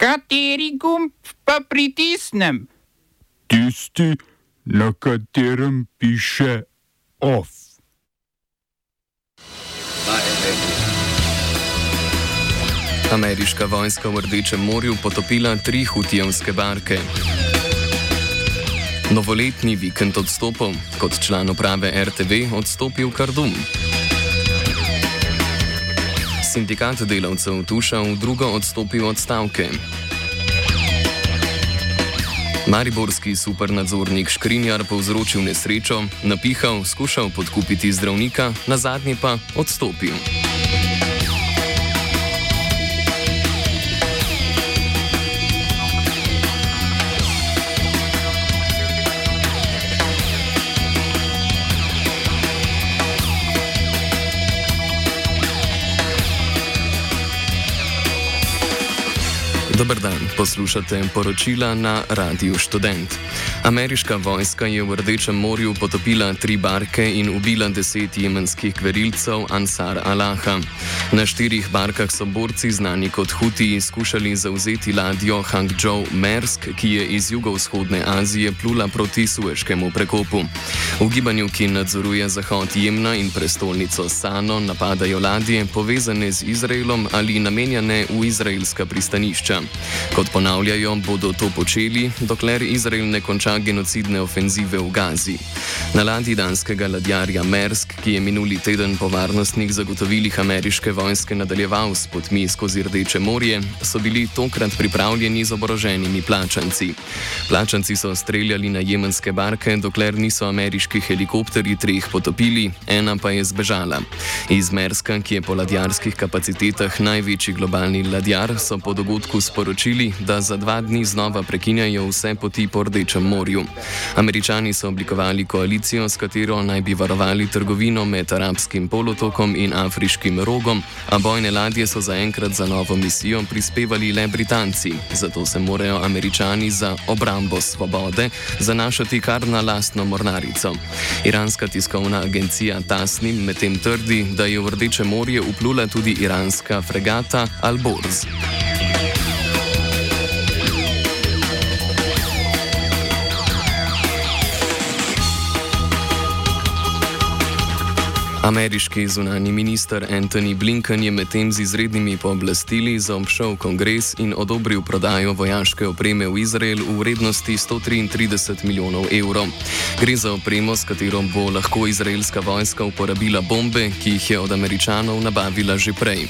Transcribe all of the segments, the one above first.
Kateri gumb pa pritisnem? Tisti, na katerem piše OF. Ameriška vojska v Rdečem morju potopila tri hutijevske barke. Novoletni vikend odstopov, kot član uprave RTV odstopil Kardum. Sindikat delavcev Tuša v drugo odstopil od stavke. Mariborski supernadzornik Škrinjar povzročil nesrečo, napihal, skušal podkupiti zdravnika, na zadnji pa odstopil. Dober dan, poslušate poročila na Radiu Student. Ameriška vojska je v Rdečem morju potopila tri barke in ubila deset jemenskih kverilcev Ansar Allaha. Na štirih barkah so borci, znani kot Huti, skušali zauzeti ladjo Hangzhou Mersk, ki je iz jugovzhodne Azije plula proti Sueškemu prekopu. V gibanju, ki nadzoruje zahod Jemna in prestolnico Sano, napadajo ladje povezane z Izraelom ali namenjene v izraelska pristanišča. Kot ponavljajo, bodo to počeli, dokler Izrael ne konča genocidne ofenzive v Gazi. Na ladji danskega ladjarja Mersk, ki je minuli teden po varnostnih zagotovilih ameriške vojske nadaljeval s potmi skozi Rdeče morje, so bili tokrat pripravljeni z oboroženimi plačanci. Plačanci so streljali na jemenske barke, dokler niso ameriški helikopterji treh potopili, ena pa je zbežala. Iz Merska, ki je po ladjarskih kapacitetah največji globalni ladjar, so po dogodku sporočili, sporočili, da za dva dni znova prekinjajo vse poti po Rdečem morju. Američani so oblikovali koalicijo, s katero naj bi varovali trgovino med arabskim polotokom in afriškim rogom, a bojne ladje so zaenkrat za novo misijo prispevali le Britanci. Zato se morajo američani za obrambo svobode zanašati kar na lastno mornarico. Iranska tiskovna agencija Tasnim medtem trdi, da je v Rdeče morje uplula tudi iranska fregata Al-Borz. Ameriški zunani minister Anthony Blinken je medtem z izrednimi pooblastili zaobšel kongres in odobril prodajo vojaške opreme v Izrael v vrednosti 133 milijonov evrov. Gre za opremo, s katero bo lahko izraelska vojska uporabila bombe, ki jih je od američanov nabavila že prej.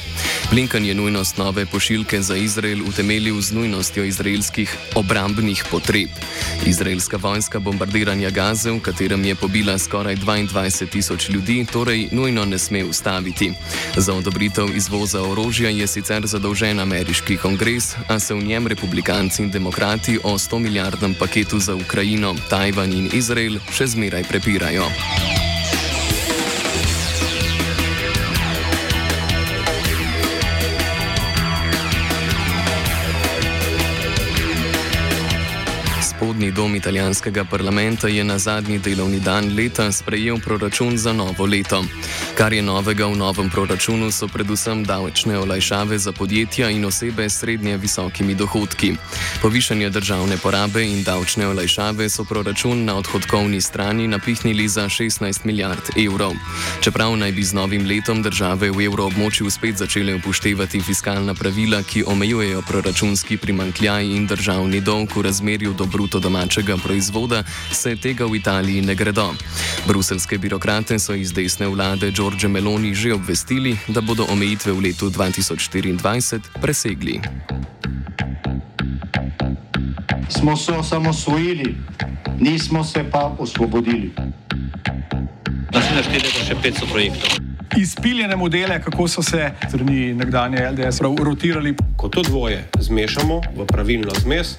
Blinken je nujnost nove pošiljke za Izrael utemeljil z nujnostjo izraelskih obrambnih potreb. Izraelska vojska bombardiranja Gaze, v katerem je pobila skoraj 22 tisoč ljudi, torej nujno ne sme ustaviti. Za odobritev izvoza orožja je sicer zadolžen ameriški kongres, a se v njem republikanci in demokrati o 100 milijardnem paketu za Ukrajino, Tajvan in Izrael še zmeraj prepirajo. Spodnji dom italijanskega parlamenta je na zadnji delovni dan leta sprejel proračun za novo leto. Kar je novega v novem proračunu, so predvsem davčne olajšave za podjetja in osebe s srednje visokimi dohodki. Povišanje državne porabe in davčne olajšave so proračun na odhodkovni strani napihnili za 16 milijard evrov. Čeprav naj bi z novim letom države v evroobmočju spet začele upoštevati fiskalna pravila, ki omejujejo proračunski primankljaj in državni dolg v razmerju do bruto bruto domačega proizvoda, se tega v Italiji ne gredo. Bruselske birokrate so iz desne vlade Giorgio Meloni že obvestili, da bodo omejitve v letu 2024 presegli. Smo se osamosvojili, nismo se pa osvobodili. Da se naštejemo še 500 projektov. Izpiljene modele, kako so se strani nekdanje LDS rotirali. Ko to dvoje zmešamo v pravilno zmes,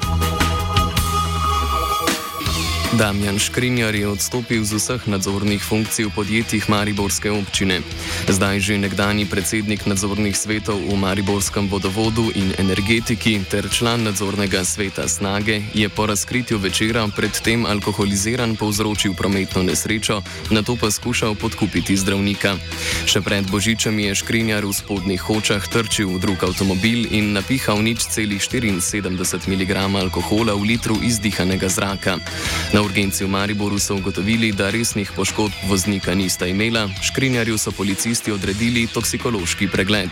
Damjan Škrinjar je odstopil z vseh nadzornih funkcij v podjetjih Mariborske občine. Zdaj že nekdani predsednik nadzornih svetov v Mariborskem vodovodu in energetiki ter član nadzornega sveta Snage je po razkritju večera predtem alkoholiziran povzročil prometno nesrečo, na to pa skušal podkupiti zdravnika. Še pred Božičem je Škrinjar v spodnjih hočah trčil v drug avtomobil in napihal nič celih 74 mg alkohola v litru izdihanega zraka. Na urgenci v Mariboru so ugotovili, da resnih poškodb voznika nista imela, škrinjarju so policisti odredili toksikološki pregled.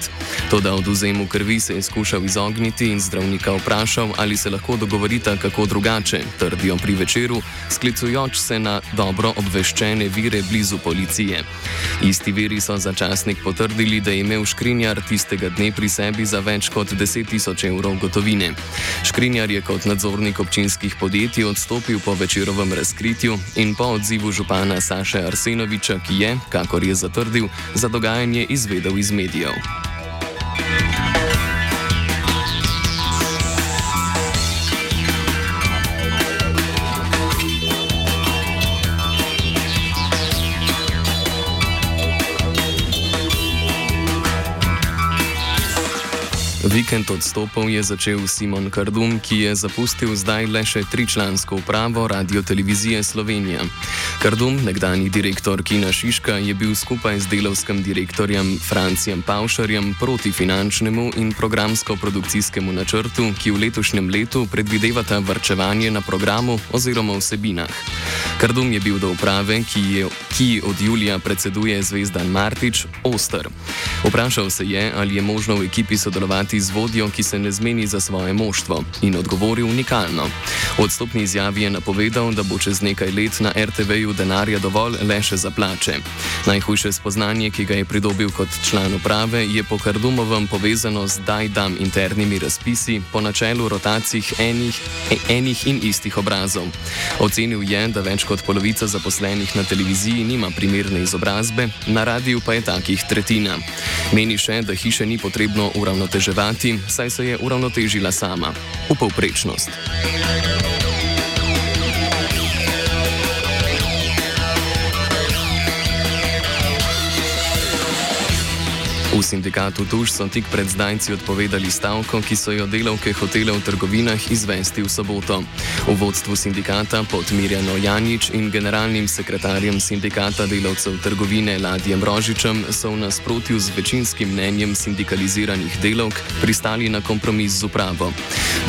Toda oduzemu krvi se je skušal izogniti in zdravnika vprašal, ali se lahko dogovorita kako drugače, trdijo pri večeru, sklicujoč se na dobro obveščene vire blizu policije. Isti viri so začasnik potrdili, da je imel škrinjar tistega dne pri sebi za več kot 10 tisoč evrov gotovine. Škrinjar je kot nadzornik občinskih podjetij odstopil po večerovem njegovem razkritju in po odzivu župana Saša Arsenoviča, ki je, kakor je zatrdil, za dogajanje izvedel iz medijev. Vikend odstopov je začel Simon Kardum, ki je zapustil zdaj le še tričlansko upravo Radio Televizije Slovenija. Kardum, nekdani direktor Kina Šiška, je bil skupaj z delovskim direktorjem Francijem Paušarjem proti finančnemu in programsko-produkcijskemu načrtu, ki v letošnjem letu predvidevata vrčevanje na programu oziroma vsebinah. Kardum je bil do uprave, ki, je, ki od julija predseduje Zvezdan Martič, Oster. Vprašal se je, ali je možno v ekipi sodelovati z vodjo, ki se ne zmeni za svoje moštvo, in odgovoril unikalno. V odstopni izjavi je napovedal, da bo čez nekaj let na RTV-ju denarja dovolj le še za plače. Najhujše spoznanje, ki ga je pridobil kot član uprave, je po Kardumovem povezano z daj-dam internimi razpisi po načelu rotacij enih, enih in istih obrazov. Ocenil je, da več kot polovica zaposlenih na televiziji nima primerne izobrazbe, na radiju pa je takih tretjina. Meni še, da hiše ni potrebno uravnoteževati hkrati, saj se je uravnotežila sama v povprečnost. V sindikatu Tuš so tik pred zdajci odpovedali stavko, ki so jo delavke hotele v trgovinah izvesti v soboto. V vodstvu sindikata pod Mirjano Janič in generalnim sekretarjem sindikata delavcev trgovine Ladjem Rožičem so v nasprotju z večinskim mnenjem sindikaliziranih delavk pristali na kompromis z upravo.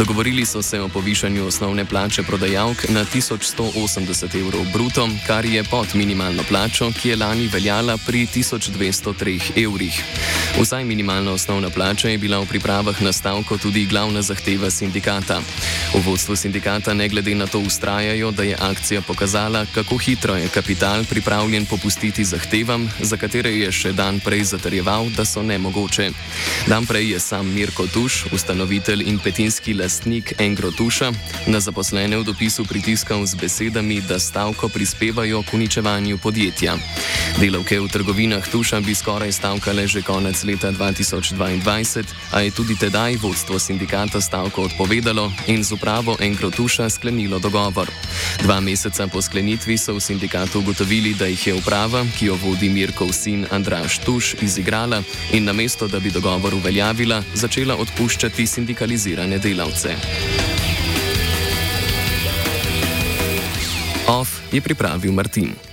Dogovorili so se o povišanju osnovne plače prodajalk na 1180 evrov bruto, kar je pod minimalno plačo, ki je lani veljala pri 1203 evrih. Vsaj minimalna osnovna plača je bila v pripravah na stavko tudi glavna zahteva sindikata. V vodstvu sindikata ne glede na to ustrajajo, da je akcija pokazala, kako hitro je kapital pripravljen popustiti zahtevam, za katere je še dan prej zatrjeval, da so nemogoče. Dan prej je sam Mirko Tuš, ustanovitelj in petinski lastnik Engro Tuša, na zaposlene v dopisu pritiskal z besedami, da stavko prispevajo k uničevanju podjetja. Delavke v trgovinah Tuša bi skoraj stavkale že konec leta 2022, a je tudi tedaj vodstvo sindikata stavko odpovedalo in z upravo Enkrotuša sklenilo dogovor. Dva meseca po sklenitvi so v sindikatu ugotovili, da jih je uprava, ki jo vodi Mirkov sin Andraš Tuš, izigrala in namesto, da bi dogovor uveljavila, začela odpuščati sindikalizirane delavce. OF je pripravil Martin.